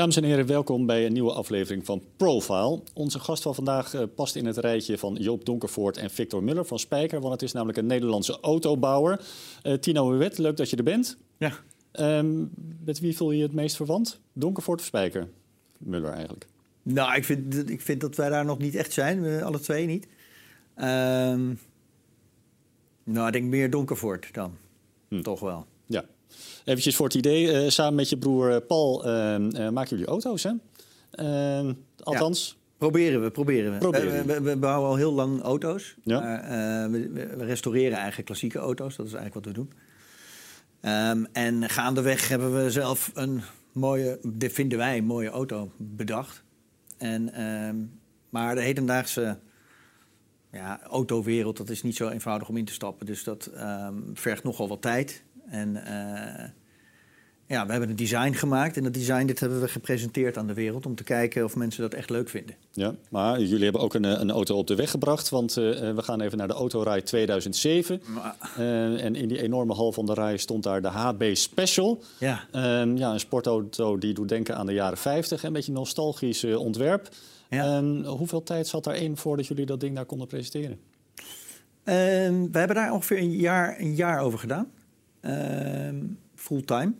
Dames en heren, welkom bij een nieuwe aflevering van Profile. Onze gast van vandaag uh, past in het rijtje van Joop Donkervoort en Victor Muller van Spijker, want het is namelijk een Nederlandse autobouwer. Uh, Tino Wet, leuk dat je er bent. Ja. Um, met wie voel je je het meest verwant? Donkervoort of Spijker? Muller eigenlijk. Nou, ik vind, ik vind dat wij daar nog niet echt zijn, we alle twee niet. Um, nou, ik denk meer Donkervoort dan. Hm. Toch wel. Eventjes voor het idee, uh, samen met je broer eh, Paul uh, maken jullie auto's, hè? Ehm, althans... Ja. Proberen we, proberen we. Proberen. We, we, we, bouwen al heel lang auto's. Ja. Maar, we, we, restaureren eigenlijk klassieke auto's. Dat is eigenlijk wat we doen. Um, en gaandeweg hebben we zelf een mooie, vinden wij, een mooie auto bedacht. En, um, maar de hedendaagse ja, autowereld, dat is niet zo eenvoudig om in te stappen. Dus dat um, vergt nogal wat tijd. En uh, ja, we hebben een design gemaakt. En dat design dit hebben we gepresenteerd aan de wereld... om te kijken of mensen dat echt leuk vinden. Ja, maar jullie hebben ook een, een auto op de weg gebracht. Want uh, we gaan even naar de Autorij 2007. Uh, en in die enorme hal van de rij stond daar de HB Special. Ja. Uh, ja, een sportauto die doet denken aan de jaren 50. Een beetje nostalgisch ontwerp. Ja. hoeveel tijd zat daarin voordat jullie dat ding daar konden presenteren? we hebben daar ongeveer een jaar, een jaar over gedaan. Fulltime.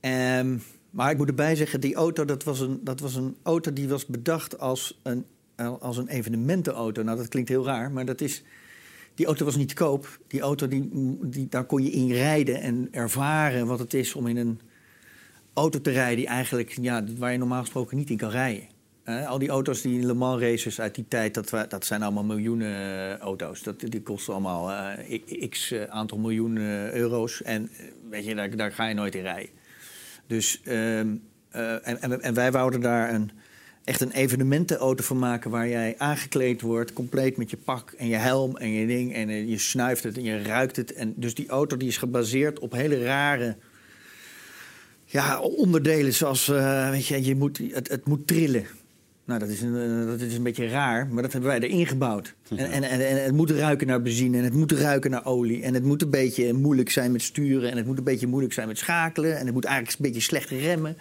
Um, maar ik moet erbij zeggen, die auto, dat was, een, dat was een auto die was bedacht als een, als een evenementenauto. Nou, dat klinkt heel raar, maar dat is... Die auto was niet te koop. Die auto, die, die, daar kon je in rijden en ervaren wat het is om in een auto te rijden... Die eigenlijk, ja, waar je normaal gesproken niet in kan rijden. Al die auto's, die Le Mans races uit die tijd, dat, dat zijn allemaal miljoenen uh, auto's. Dat, die kosten allemaal uh, x aantal miljoen euro's. En weet je, daar, ga je nooit in rijden. Dus, uh, uh, en, en, wij wouden daar een, echt een evenementenauto van maken... waar jij aangekleed wordt, compleet met je pak en je helm en je ding... en je snuift het en je ruikt het. En dus die auto die is gebaseerd op hele rare ja, onderdelen... zoals, weet je, je moet, het, het moet trillen. Nou, dat is, een, eh, dat is een beetje raar, maar dat hebben wij erin gebouwd. En, en, en, en, het moet ruiken naar benzine en het moet ruiken naar olie. En het moet een beetje moeilijk zijn met sturen en het moet een beetje moeilijk zijn met schakelen. En het moet eigenlijk een beetje slecht remmen.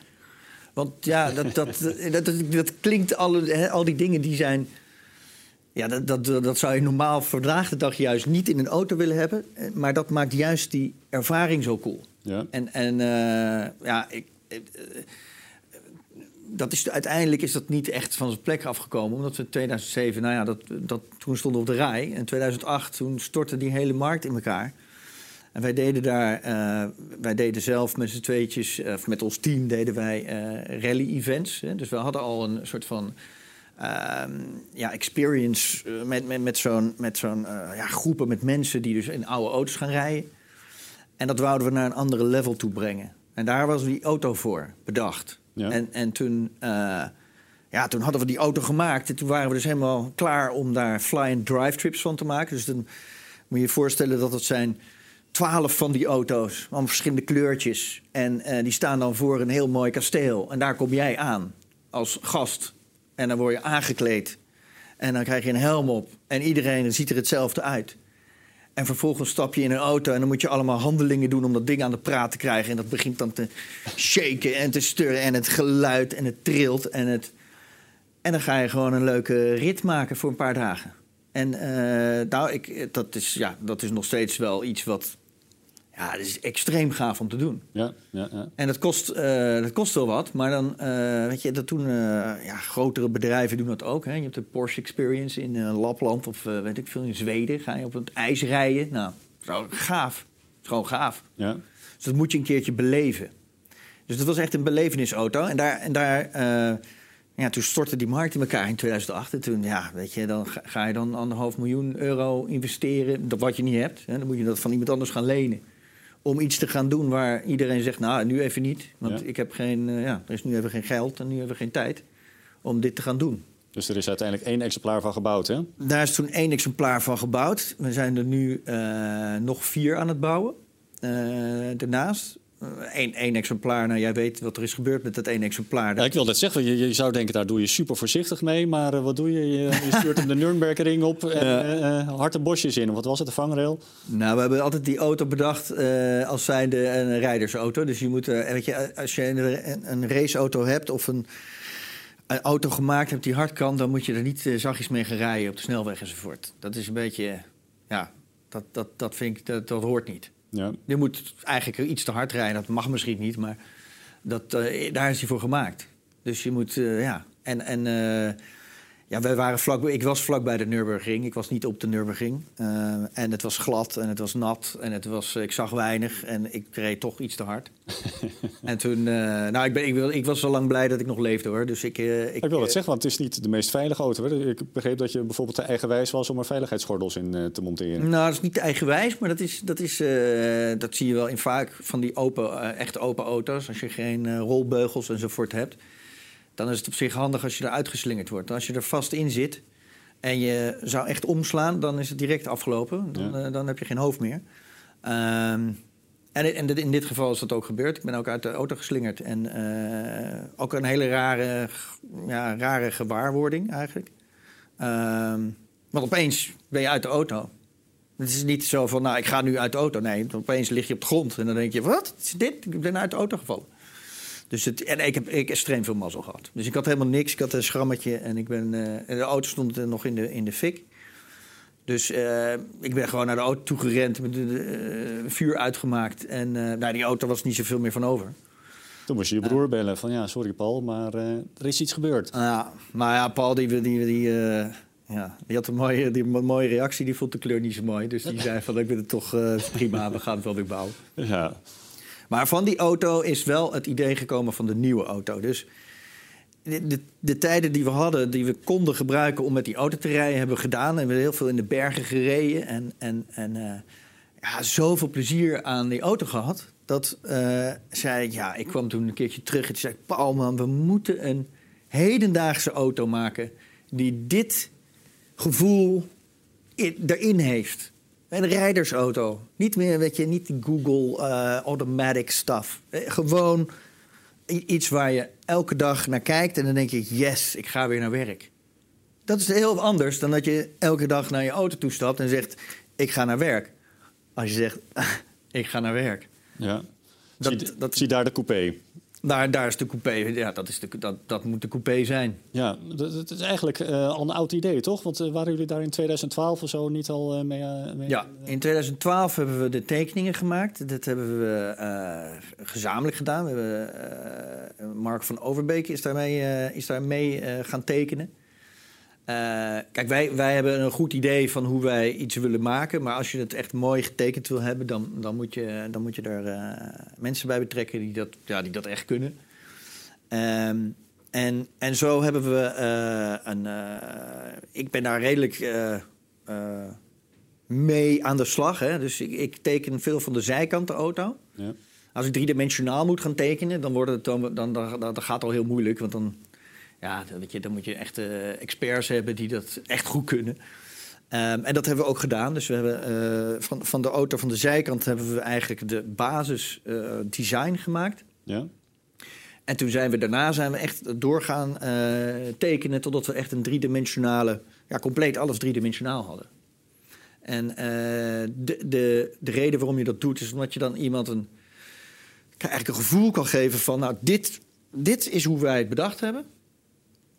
Want ja, dat, dat, dat, dat, dat klinkt, alle, hè, al die dingen die zijn... Ja, dat, dat, dat zou je normaal vandaag de dag juist niet in een auto willen hebben. Maar dat maakt juist die ervaring zo cool. Ja. En, en uh, ja, ik... dat is, uiteindelijk is dat niet echt van zijn plek afgekomen. Omdat we in 2007, nou ja, dat, dat, toen stonden we op de rij. En 2008, toen stortte die hele markt in elkaar. En wij deden daar, uh, wij deden zelf met z'n tweetjes, uh, met ons team deden wij uh, rally-events. Dus we hadden al een soort van ehm, ja, experience met, met, met zo'n met zo'n ja, groepen met mensen die dus in oude auto's gaan rijden. En dat wouden we naar een andere level toe brengen. En daar was die auto voor bedacht. En, en toen, uh, ja, toen hadden we die auto gemaakt. En toen waren we dus helemaal klaar om daar fly-and drive trips van te maken. Dus dan moet je je voorstellen dat het zijn twaalf van die auto's. Allemaal verschillende kleurtjes. En uh, die staan dan voor een heel mooi kasteel. En daar kom jij aan als gast. En dan word je aangekleed. En dan krijg je een helm op. En iedereen ziet er hetzelfde uit. En vervolgens stap je in een auto en dan moet je allemaal handelingen doen om dat ding aan de praat te krijgen. En dat begint dan te shaken en te sturren en het geluid en het trilt. En, het... en dan ga je gewoon een leuke rit maken voor een paar dagen. En uh, nou, ik, dat, is, ja, dat is nog steeds wel iets wat ja, dat is extreem gaaf om te doen. Ja, ja, ja. En dat kost, uh, dat kost wel wat, maar dan, uh, weet je, dat doen uh, ja, grotere bedrijven doen dat ook. Hè. Je hebt de Porsche Experience in Lapland of weet ik veel, in Zweden. Ga je op het ijs rijden. Nou, zo gaaf. Is gewoon gaaf. Ja. Dus dat moet je een keertje beleven. Dus dat was echt een belevenisauto. En daar, en daar ja, toen stortte die markt in elkaar in 2008. En toen, ja, weet je, dan ga je dan anderhalf miljoen euro investeren. Dat wat je niet hebt. Hè. Dan moet je dat van iemand anders gaan lenen om iets te gaan doen waar iedereen zegt, nou, nu even niet. Want ik heb geen, uh, ja, er is nu even geen geld en nu hebben we geen tijd om dit te gaan doen. Dus er is uiteindelijk één exemplaar van gebouwd, hè? Daar is toen één exemplaar van gebouwd. We zijn er nu uh, nog vier aan het bouwen. Uh, daarnaast. Één, één exemplaar. Nou, jij weet wat er is gebeurd met dat één exemplaar. Ja, ik wil net zeggen, je, je zou denken, daar doe je super voorzichtig mee. Maar uh, wat doe je? Je, je stuurt hem de Nürnbergring op en ja. uh, harte bosjes in. Wat was het, de vangrail? Nou, we hebben altijd die auto bedacht uh, als zijnde een rijdersauto. Dus je moet, weet je, als je een, een raceauto hebt of een, een, auto gemaakt hebt die hard kan... dan moet je er niet zachtjes mee gaan rijden op de snelweg enzovoort. Dat is een beetje, ja, dat, dat, dat vind ik, dat, dat hoort niet. Ja. Je moet eigenlijk iets te hard rijden. Dat mag misschien niet, maar dat, uh, daar is hij voor gemaakt. Dus je moet, uh, ja. En, en uh, ja, wij waren vlak, ik was vlak bij de Nürburgring. Ik was niet op de Nürburgring. en het was glad en het was nat en het was, ik zag weinig. En ik reed toch iets te hard. en toen, nou, ik, ben, ik, ik, was zo lang blij dat ik nog leefde hoor. Dus ik, ik, ik wil het zeggen, want het is niet de meest veilige auto. Hè? Ik begreep dat je bijvoorbeeld te eigenwijs was om er veiligheidsgordels in te monteren. Nou, dat is niet eigenwijs, maar dat, is, dat, is, dat zie je wel in vaak van die open, echt open auto's. Als je geen rolbeugels enzovoort hebt dan is het op zich handig als je eruit geslingerd wordt. Als je er vast in zit en je zou echt omslaan, dan is het direct afgelopen. Dan, ja. uh, dan heb je geen hoofd meer. Um, en, en, in dit geval is dat ook gebeurd. Ik ben ook uit de auto geslingerd. En uh, ook een hele rare, ja, rare gewaarwording eigenlijk. Um, want opeens ben je uit de auto. Het is niet zo van, nou, ik ga nu uit de auto. Nee, opeens lig je op de grond. En dan denk je, wat is dit? Ik ben uit de auto gevallen. Dus het, en ik heb ik extreem veel mazzel gehad. Dus ik had helemaal niks. Ik had een schrammetje en ik ben, uh, de auto stond er nog in de, in de fik. Dus uh, ik ben gewoon naar de auto toegerend, met de, de uh, vuur uitgemaakt. En nou, die auto was niet zoveel meer van over. Toen moest je je broer bellen van ja, sorry Paul, maar er is iets gebeurd. Ja, maar ja, Paul die, die, die, ja, die had een mooie, die, een mooie reactie. Die vond de kleur niet zo mooi. Dus die zei van ik ben het toch prima, we gaan het wel weer bouwen. Ja. Maar van die auto is wel het idee gekomen van de nieuwe auto. Dus de, de, de, tijden die we hadden, die we konden gebruiken om met die auto te rijden, hebben we gedaan. En we heel veel in de bergen gereden. En, en, en uh, ja, zoveel plezier aan die auto gehad. Dat uh, zei ik, ja, ik kwam toen een keertje terug. En zei ik, Paul, man, we moeten een hedendaagse auto maken die dit gevoel in, erin heeft. Een rijdersauto. Niet meer, weet je, niet Google uh, automatic stuff. Eh, gewoon iets waar je elke dag naar kijkt en dan denk je: yes, ik ga weer naar werk. Dat is heel anders dan dat je elke dag naar je auto toestapt en zegt: ik ga naar werk. Als je zegt: ik ga naar werk. Ja. Dat, zie, dat, zie daar de coupé. Daar, daar is de coupé. Ja, dat, is de, dat, dat moet de coupé zijn. Ja, dat, dat is eigenlijk uh, al een oud idee, toch? Want uh, waren jullie daar in 2012 of zo niet al uh, mee, mee, Ja, in 2012 hebben we de tekeningen gemaakt. Dat hebben we gezamenlijk gedaan. We hebben, Mark van Overbeek is daarmee, is daarmee gaan tekenen. Kijk, wij, wij hebben een goed idee van hoe wij iets willen maken. Maar als je het echt mooi getekend wil hebben, dan, dan, moet, je, dan moet je er mensen bij betrekken die dat, ja, die dat echt kunnen. Um, en, en zo hebben we uh, een. Ik ben daar redelijk mee aan de slag. Hè? Dus ik, ik, teken veel van de zijkant de auto. Ja. Als ik driedimensionaal moet gaan tekenen, dan, wordt het, dan, dan, dan, dan gaat het al heel moeilijk. Want dan, ja, dan, weet je, dan moet je echt experts hebben die dat echt goed kunnen. Um, en dat hebben we ook gedaan. Dus we hebben van, van de auto van de zijkant hebben we eigenlijk de basis design gemaakt. Ja. En toen zijn we daarna zijn we echt doorgaan uh, tekenen totdat we echt een driedimensionale, ja, compleet alles driedimensionaal hadden. En de, de, de reden waarom je dat doet, is omdat je dan iemand een, eigenlijk een gevoel kan geven van, nou, dit, dit is hoe wij het bedacht hebben.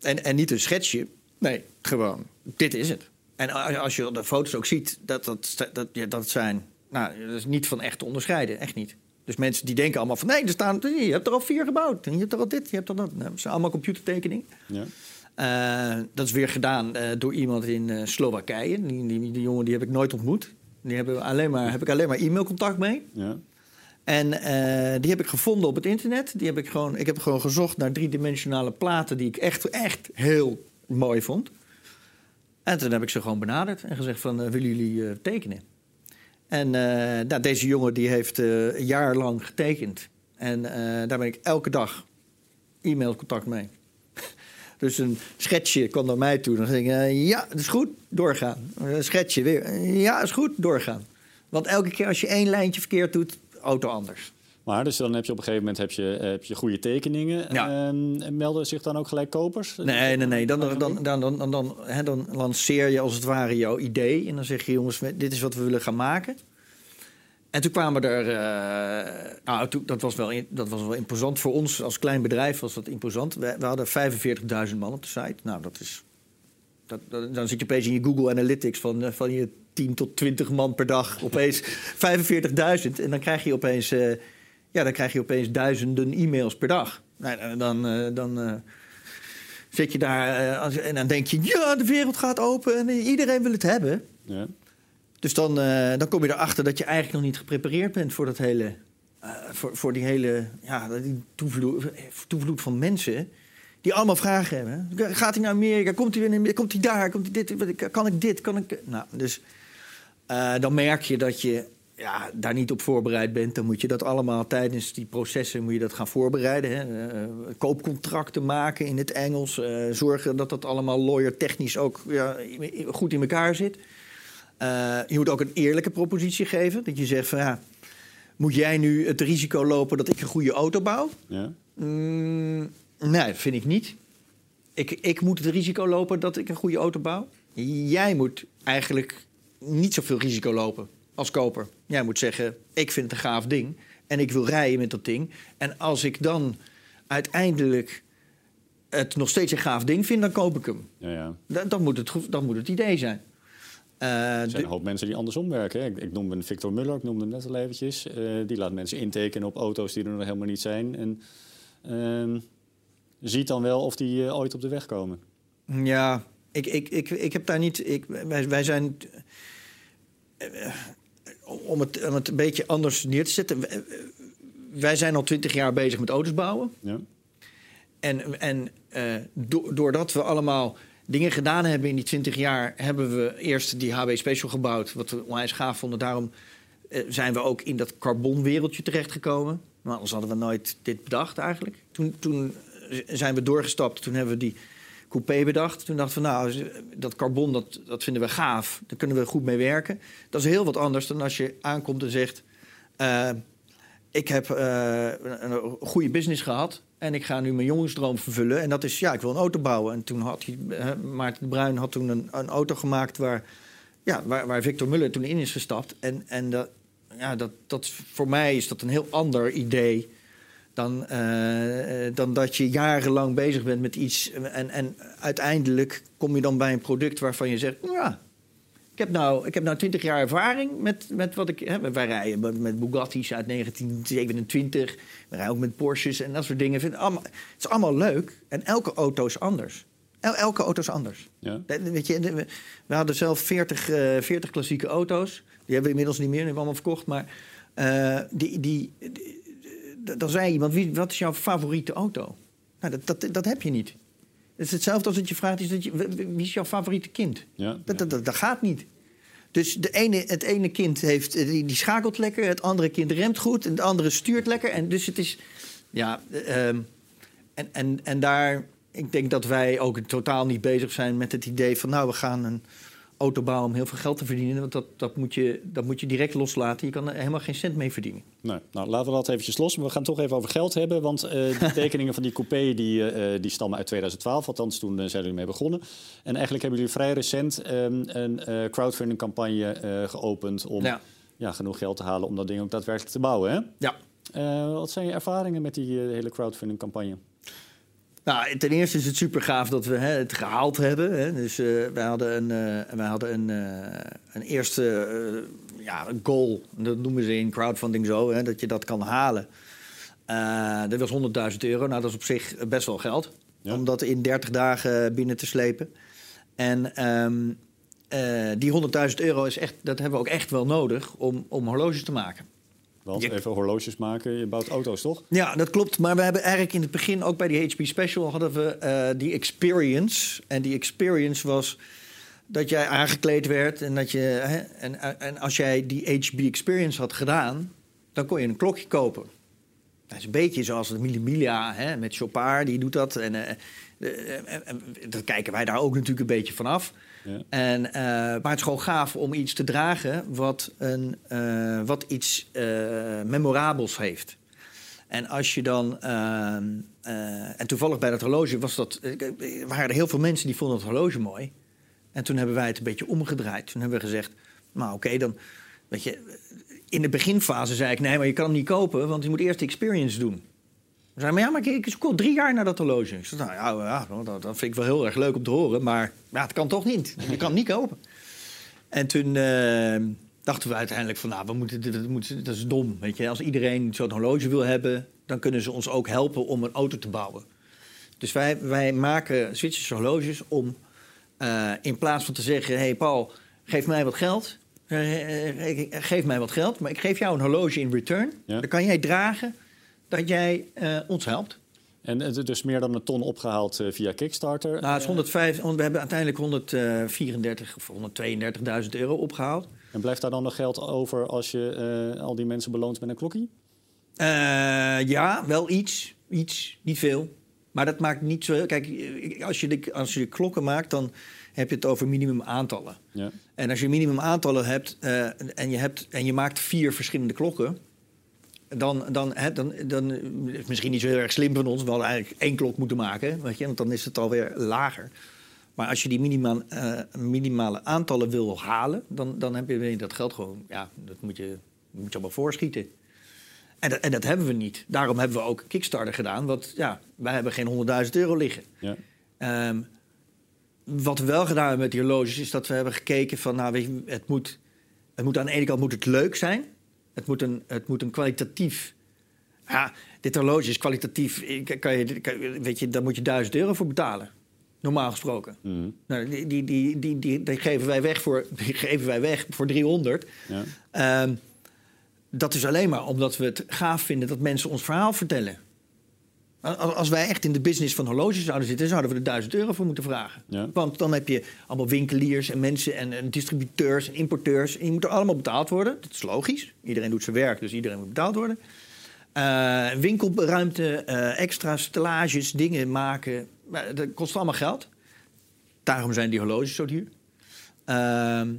En, en niet een schetsje. Nee, gewoon, dit is het. En als je de foto's ook ziet, dat, dat, dat, ja, dat zijn, nou, dat is niet van echt te onderscheiden, echt niet. Dus mensen die denken allemaal van... nee, er staan, je hebt er al vier gebouwd. En je hebt er al dit, je hebt er dat. Nou, dat zijn allemaal computertekeningen. Ja. Uh, dat is weer gedaan uh, door iemand in uh, Slowakije. Die, die, die, jongen die heb ik nooit ontmoet. Die hebben alleen maar, heb ik alleen maar e-mailcontact mee. Ja. En die heb ik gevonden op het internet. Die heb ik, gewoon, ik heb gewoon gezocht naar driedimensionale platen... die ik echt, echt heel mooi vond. En toen heb ik ze gewoon benaderd en gezegd van... willen jullie tekenen? En nou, deze jongen die heeft een jaar lang getekend. En daar ben ik elke dag e-mailcontact mee. dus een schetsje kwam naar mij toe. Dan zeg ik, ja, dat is goed, doorgaan. Een schetsje weer, ja, is goed, doorgaan. Want elke keer als je één lijntje verkeerd doet, auto anders. Maar dus dan heb je op een gegeven moment heb je, heb je goede tekeningen. Ja. Ehm, en melden zich dan ook gelijk kopers? Nee, nee, nee. Dan, dan, dan, dan, dan, dan, hè, dan lanceer je als het ware jouw idee. En dan zeg je, jongens, dit is wat we willen gaan maken. En toen kwamen er... eh, nou, toen, dat, was wel, in- dat was wel imposant. Voor ons als klein bedrijf was dat imposant. We, we hadden 45.000 man op de site. Nou, dat is... Dat, dat- dan zit je opeens in je Google Analytics van, eh, van je 10 tot 20 man per dag. Opeens 45.000. En dan krijg je opeens... eh, ja, dan krijg je opeens duizenden e-mails per dag. Nou, dan... eh, dan eh, zit je daar eh, als- en dan denk je, ja, de wereld gaat open en iedereen wil het hebben. Ja. Dus dan, eh, dan kom je erachter dat je eigenlijk nog niet geprepareerd bent voor dat hele, eh, voor, voor die hele, ja, die toevloed, toevloed van mensen die allemaal vragen hebben. Gaat hij naar Amerika? Komt hij weer? naar- Komt hij daar? Komt hij dit? Kan ik dit? Kan ik? Nou, dus eh, dan merk je dat je ja, daar niet op voorbereid bent. Dan moet je dat allemaal tijdens die processen moet je dat gaan voorbereiden. Hè. Eh, koopcontracten maken in het Engels. eh, zorgen dat dat allemaal lawyer technisch ook ja, goed in elkaar zit. Je moet ook een eerlijke propositie geven. Dat je zegt van ja, moet jij nu het risico lopen dat ik een goede auto bouw? Ja. Mm, nee, vind ik niet. Ik, ik moet het risico lopen dat ik een goede auto bouw. Jij moet eigenlijk niet zoveel risico lopen als koper. Jij moet zeggen, ik vind het een gaaf ding en ik wil rijden met dat ding. En als ik dan uiteindelijk het nog steeds een gaaf ding vind, dan koop ik hem. Ja, ja. Dat, dat, moet, het, dat moet het idee zijn. Eh, Er zijn een hoop mensen die andersom werken. Hè. Ik, ik noemde een Victor Muller, ik noemde hem net al eventjes. Eh, die laat mensen intekenen op auto's die er nog helemaal niet zijn. En ehm, ziet dan wel of die eh, ooit op de weg komen. Ja, ik, ik, ik, ik heb daar niet. Ik, wij, wij zijn. eh, om, het, om het een beetje anders neer te zetten. wij- zijn al twintig jaar bezig met auto's bouwen. Ja? En, en eh, do- doordat we allemaal dingen gedaan hebben in die 20 jaar, hebben we eerst die HB Special gebouwd, wat we onwijs gaaf vonden. Daarom eh, zijn we ook in dat carbonwereldje terechtgekomen. Maar anders hadden we nooit dit bedacht eigenlijk. Toen, toen zijn we doorgestapt, toen hebben we die coupé bedacht. Toen dachten we, nou, dat carbon, dat, dat vinden we gaaf. Daar kunnen we goed mee werken. Dat is heel wat anders dan als je aankomt en zegt... eh, ik heb eh, een, goede business gehad en ik ga nu mijn jongensdroom vervullen. En dat is, ja, ik wil een auto bouwen. En toen had hij, eh, Maarten Bruin had toen een, een auto gemaakt waar, ja, waar, waar Victor Muller toen in is gestapt. En, en dat, ja, dat, dat, voor mij is dat een heel ander idee dan, eh, eh, dan dat je jarenlang bezig bent met iets. En, en uiteindelijk kom je dan bij een product waarvan je zegt, ja, ik heb nou, ik heb nou 20 jaar ervaring met, met wat ik. Hè, wij rijden met, met Bugatti's uit 1927. We rijden ook met Porsches en dat soort dingen. Vind, allemaal, het is allemaal leuk. En elke auto is anders. El- elke auto is anders. Ja? Weet je, we, we hadden zelf 40, eh 40 klassieke auto's. Die hebben we inmiddels niet meer, die hebben we allemaal verkocht. Maar eh, die, die, dan zei iemand, wie, wat is jouw favoriete auto? Nou, dat, dat, dat heb je niet. Het is hetzelfde als dat je vraagt, is dat je, wie is jouw favoriete kind? Ja? Dat, dat, dat, dat gaat niet. Dus de ene, het ene kind heeft, eh, die, die schakelt lekker, het andere kind remt goed en het andere stuurt lekker. En dus het is, ja, eh, ehm, en, en, en daar, ik denk dat wij ook totaal niet bezig zijn met het idee van, nou, we gaan een auto bouwen om heel veel geld te verdienen. Want dat, dat, moet, je, dat moet je direct loslaten. Je kan er helemaal geen cent mee verdienen. Nee, nou, laten we dat eventjes los. Maar we gaan het toch even over geld hebben. Want eh de tekeningen van die coupé die, eh, eh, die stammen uit 2012. Althans, toen zijn jullie mee begonnen. En eigenlijk hebben jullie vrij recent ehm, een eh, crowdfunding campagne geopend... om Ja. ja. genoeg geld te halen om dat ding ook daadwerkelijk te bouwen. Hè? Ja. Wat zijn je ervaringen met die hele crowdfunding campagne? Nou, ten eerste is het super gaaf dat we hè, het gehaald hebben. Hè. Dus eh, wij hadden een, eh, wij hadden een, eh, een eerste ja, een goal. Dat noemen ze in crowdfunding zo, hè, dat je dat kan halen. Dat was 100.000 euro. Nou, dat is op zich best wel geld. Ja. Om dat in 30 dagen binnen te slepen. En ehm, eh, die 100.000 euro is echt, dat hebben we ook echt wel nodig om, om horloges te maken. Want Je- even horloges maken, je bouwt auto's toch? Ja, dat klopt. Maar we hebben eigenlijk in het begin, ook bij die HP Special, hadden we eh, die experience. En die experience was dat jij aangekleed werd en dat je. Hè, en, en als jij die HB experience had gedaan, dan kon je een klokje kopen. Dat is een beetje zoals de Millimilia hè, met Chopard, die doet dat. En, en dat kijken wij daar ook natuurlijk een beetje vanaf. En, eh, maar het is gewoon gaaf om iets te dragen wat, een, eh, wat iets eh, memorabels heeft. En als je dan. ehm, eh, en toevallig bij dat horloge was dat. waren er heel veel mensen die vonden het horloge mooi. En toen hebben wij het een beetje omgedraaid. Toen hebben we gezegd. Nou, oké, dan. Weet je. In de beginfase zei ik: nee, maar je kan hem niet kopen, want je moet eerst de experience doen. Zeiden, maar ja, maar ik, ik zoek drie jaar naar dat horloge. Ik zei, nou ja, ja dat, dat vind ik wel heel erg leuk om te horen. Maar ja, het kan toch niet. Je kan hem niet kopen. En toen eh, dachten we uiteindelijk van, nou, we moeten, dat, moet- dat is dom. Weet je? Als iedereen zo'n horloge wil hebben, dan kunnen ze ons ook helpen om een auto te bouwen. Dus wij, wij maken Zwitserse horloges om eh, in plaats van te zeggen: hé hey Paul, geef mij wat geld. eh, geef mij wat geld, maar ik geef jou een horloge in return. Ja. Dan kan jij dragen dat jij eh, ons helpt. En het is dus meer dan een ton opgehaald eh, via Kickstarter. Nou, het is 105, we hebben uiteindelijk 134 of 132.000 euro opgehaald. En blijft daar dan nog geld over als je eh, al die mensen beloont met een klokkie? Ja, wel iets. Iets, niet veel. Maar dat maakt niet zo... Kijk, als je, de, als je klokken maakt, dan heb je het over minimum aantallen. Ja. En als je minimum aantallen hebt, en, je hebt en je maakt vier verschillende klokken... Dan, dan, hè, dan, dan is het misschien niet zo heel erg slim van ons. We hadden eigenlijk één klok moeten maken, weet je, want dan is het alweer lager. Maar als je die minima, eh, minimale aantallen wil halen, dan, dan heb je dat geld gewoon... Ja, dat moet je, moet je allemaal voorschieten. En dat, en dat hebben we niet. Daarom hebben we ook Kickstarter gedaan. Want ja, wij hebben geen 100.000 euro liggen. Ja. Ehm, wat we wel gedaan hebben met die horloges... is dat we hebben gekeken van... Nou, weet je, het, moet, het moet aan de ene kant moet het leuk zijn. Het moet een, het moet een kwalitatief... Ja, dit horloge is kwalitatief. Kan je, kan weet je, daar moet je 1000 euro voor betalen. Normaal gesproken. Mhm. Nou, die, die, die, die, die, die geven wij weg voor, die geven wij weg voor 300. Ja. Ehm, dat is alleen maar omdat we het gaaf vinden dat mensen ons verhaal vertellen. Al- Als wij echt in de business van horloges zouden zitten, zouden we er 1000 euro voor moeten vragen. Ja. Want dan heb je allemaal winkeliers en mensen en, en distributeurs en importeurs. En die moeten allemaal betaald worden. Dat is logisch. Iedereen doet zijn werk, dus iedereen moet betaald worden. Eh, winkelruimte, eh, extra stellages, dingen maken. Maar dat kost allemaal geld. Daarom zijn die horloges zo duur. Ehm,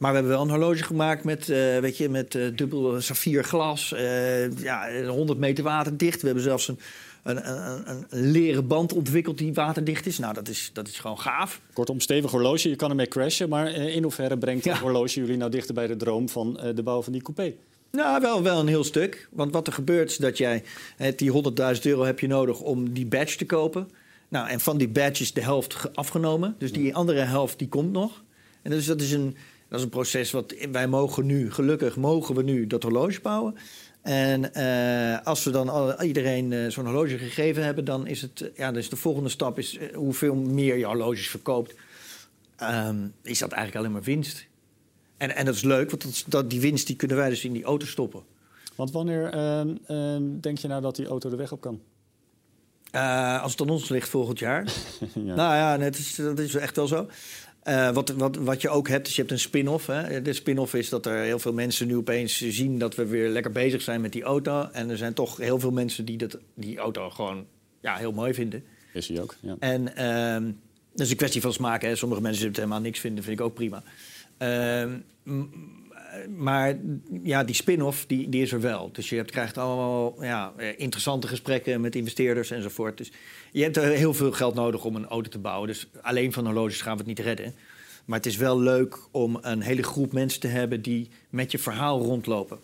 maar we hebben wel een horloge gemaakt met, eh, weet je, met eh, dubbel saffier glas. eh, ja, 100 meter waterdicht. We hebben zelfs een, een, een, een, leren band ontwikkeld die waterdicht is. Nou, dat is, dat is gewoon gaaf. Kortom, stevig horloge, je kan ermee crashen. Maar eh, in hoeverre brengt Ja. het horloge jullie nou dichter bij de droom van eh, de bouw van die coupé? Nou, wel, wel een heel stuk. Want wat er gebeurt is dat jij... eh, die 100.000 euro heb je nodig om die badge te kopen. Nou, en van die badge is de helft ge- afgenomen. Dus die andere helft die komt nog. En dus dat is een, dat is een proces wat... Wij mogen nu, gelukkig mogen we nu dat horloge bouwen. En eh, als we dan al, iedereen eh, zo'n horloge gegeven hebben... dan is, het, ja, dus de volgende stap is eh, hoeveel meer je horloges verkoopt. ehm, is dat eigenlijk alleen maar winst. En, en dat is leuk, want dat, die winst die kunnen wij dus in die auto stoppen. Want wanneer eh, eh, denk je nou dat die auto de weg op kan? Als het aan ons ligt volgend jaar. ja. Nou ja, dat is, dat is echt wel zo. Eh, wat, wat, wat je ook hebt, is je hebt een spin-off. Hè. De spin-off is dat er heel veel mensen nu opeens zien dat we weer lekker bezig zijn met die auto. En er zijn toch heel veel mensen die dat, die auto gewoon ja, heel mooi vinden. Is hij ook, ja. En ehm, dat is een kwestie van smaak. Hè. Sommige mensen het helemaal niks vinden, vind ik ook prima. Ehm, maar ja, die spin-off die, die is er wel. Dus je hebt, krijgt allemaal ja, eh, interessante gesprekken met investeerders enzovoort. Dus je hebt heel veel geld nodig om een auto te bouwen. Dus alleen van horloges gaan we het niet redden. Maar het is wel leuk om een hele groep mensen te hebben die met je verhaal rondlopen.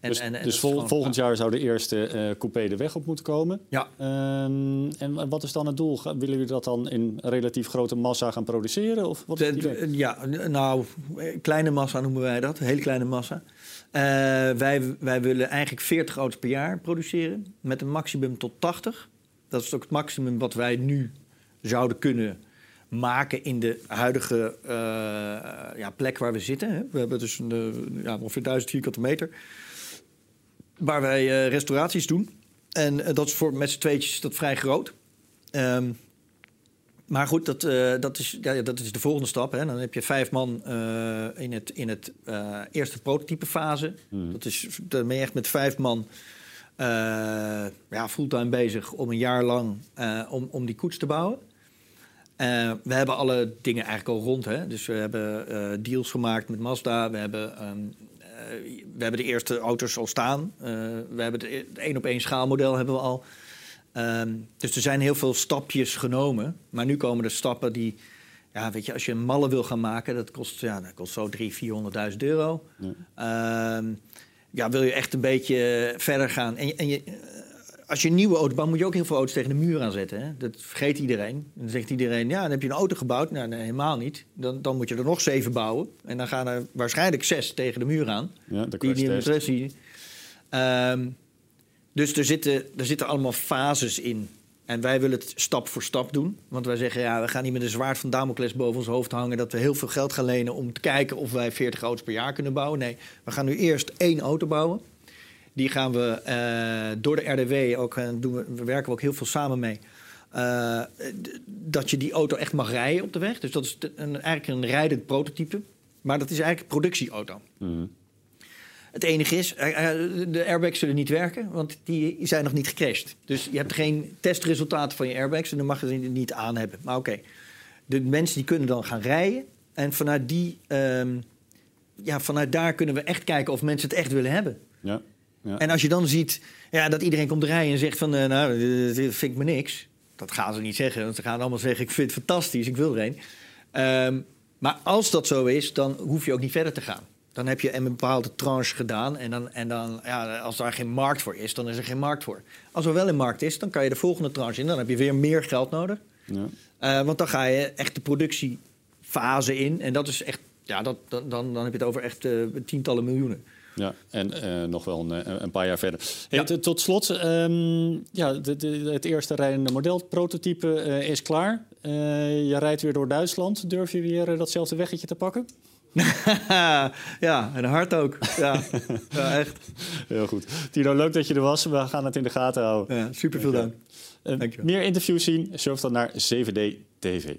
En- dus en- en dat dus vol- volgend jaar zou de eerste eh coupé de weg op moeten komen. Ja. Ehm, en wat is dan het doel? Willen jullie dat dan in relatief grote massa gaan produceren? Of wat is De- ja, nou, kleine massa noemen wij dat. Hele kleine massa. Eh, wij, wij willen eigenlijk 40 auto's per jaar produceren. Met een maximum tot 80. Dat is ook het maximum wat wij nu zouden kunnen maken in de huidige eh, ja, plek waar we zitten. Hè. We hebben dus een, ja, ongeveer 1000 vierkante meter. Waar wij eh, restauraties doen. En eh, dat is voor met z'n tweetjes dat vrij groot. Ehm, maar goed, dat, eh, dat, is, ja, dat is de volgende stap. Hè. Dan heb je vijf man in het, in het eerste prototypefase. Hmm. Dat is, dan ben je echt met vijf man ja, fulltime bezig om een jaar lang om, om die koets te bouwen. We hebben alle dingen eigenlijk al rond. Hè? Dus we hebben deals gemaakt met Mazda. We hebben ehm, we hebben de eerste auto's al staan. Uh, we hebben het één op één schaalmodel hebben we al. Ehm, dus er zijn heel veel stapjes genomen. Maar nu komen er stappen die... Ja, weet je, als je een malle wil gaan maken, dat kost, ja, dat kost zo 300.000, 400.000 euro. Ja. Ehm, ja, wil je echt een beetje verder gaan. En, en je, als je een nieuwe auto bouwt, moet je ook heel veel auto's tegen de muur aanzetten. Hè? Dat vergeet iedereen. En dan zegt iedereen, ja, dan heb je een auto gebouwd. Nou, nee, helemaal niet. Dan, dan moet je er nog zeven bouwen. En dan gaan er waarschijnlijk zes tegen de muur aan. Ja, de die, die um, Dus er zitten, er zitten allemaal fases in. En wij willen het stap voor stap doen. Want wij zeggen, ja, we gaan niet met een zwaard van Damocles boven ons hoofd hangen... dat we heel veel geld gaan lenen om te kijken of wij 40 auto's per jaar kunnen bouwen. Nee, we gaan nu eerst één auto bouwen. Die gaan we uh, door de RDW ook, uh, doen we, we, werken we ook heel veel samen mee. Uh, dat je die auto echt mag rijden op de weg. Dus dat is een, eigenlijk een rijdend prototype. Maar dat is eigenlijk een productieauto. Mm. Het enige is, de airbags zullen niet werken, want die zijn nog niet gecrashed. Dus je hebt geen testresultaten van je airbags en dan mag je ze niet aan hebben. Maar oké, okay. de mensen die kunnen dan gaan rijden. En vanuit, die, um, ja, vanuit daar kunnen we echt kijken of mensen het echt willen hebben. Ja. Ja. En als je dan ziet ja, dat iedereen komt rijden en zegt van... Uh, nou, dit vind ik me niks. Dat gaan ze niet zeggen. Want ze gaan allemaal zeggen, ik vind het fantastisch, ik wil er een. Um, maar als dat zo is, dan hoef je ook niet verder te gaan. Dan heb je een bepaalde tranche gedaan. En, dan, en dan, ja, als daar geen markt voor is, dan is er geen markt voor. Als er wel een markt is, dan kan je de volgende tranche in. Dan heb je weer meer geld nodig. Ja. Uh, want dan ga je echt de productiefase in. En dat is echt, ja, dat, dan, dan heb je het over echt uh, tientallen miljoenen. Ja, en uh, nog wel een, eh, een, paar jaar verder. Hey, ja. Tot slot, um, ja, de, de, het eerste rijdende model, het prototype, uh, is klaar. je rijdt weer door Duitsland. Durf je weer datzelfde weggetje te pakken? ja, en hard ook. Ja. ja, echt. Heel goed. Tino, leuk dat je er was. We gaan het in de gaten houden. Ja, super veel dank. dank. meer interviews zien, surf dan naar 7D TV.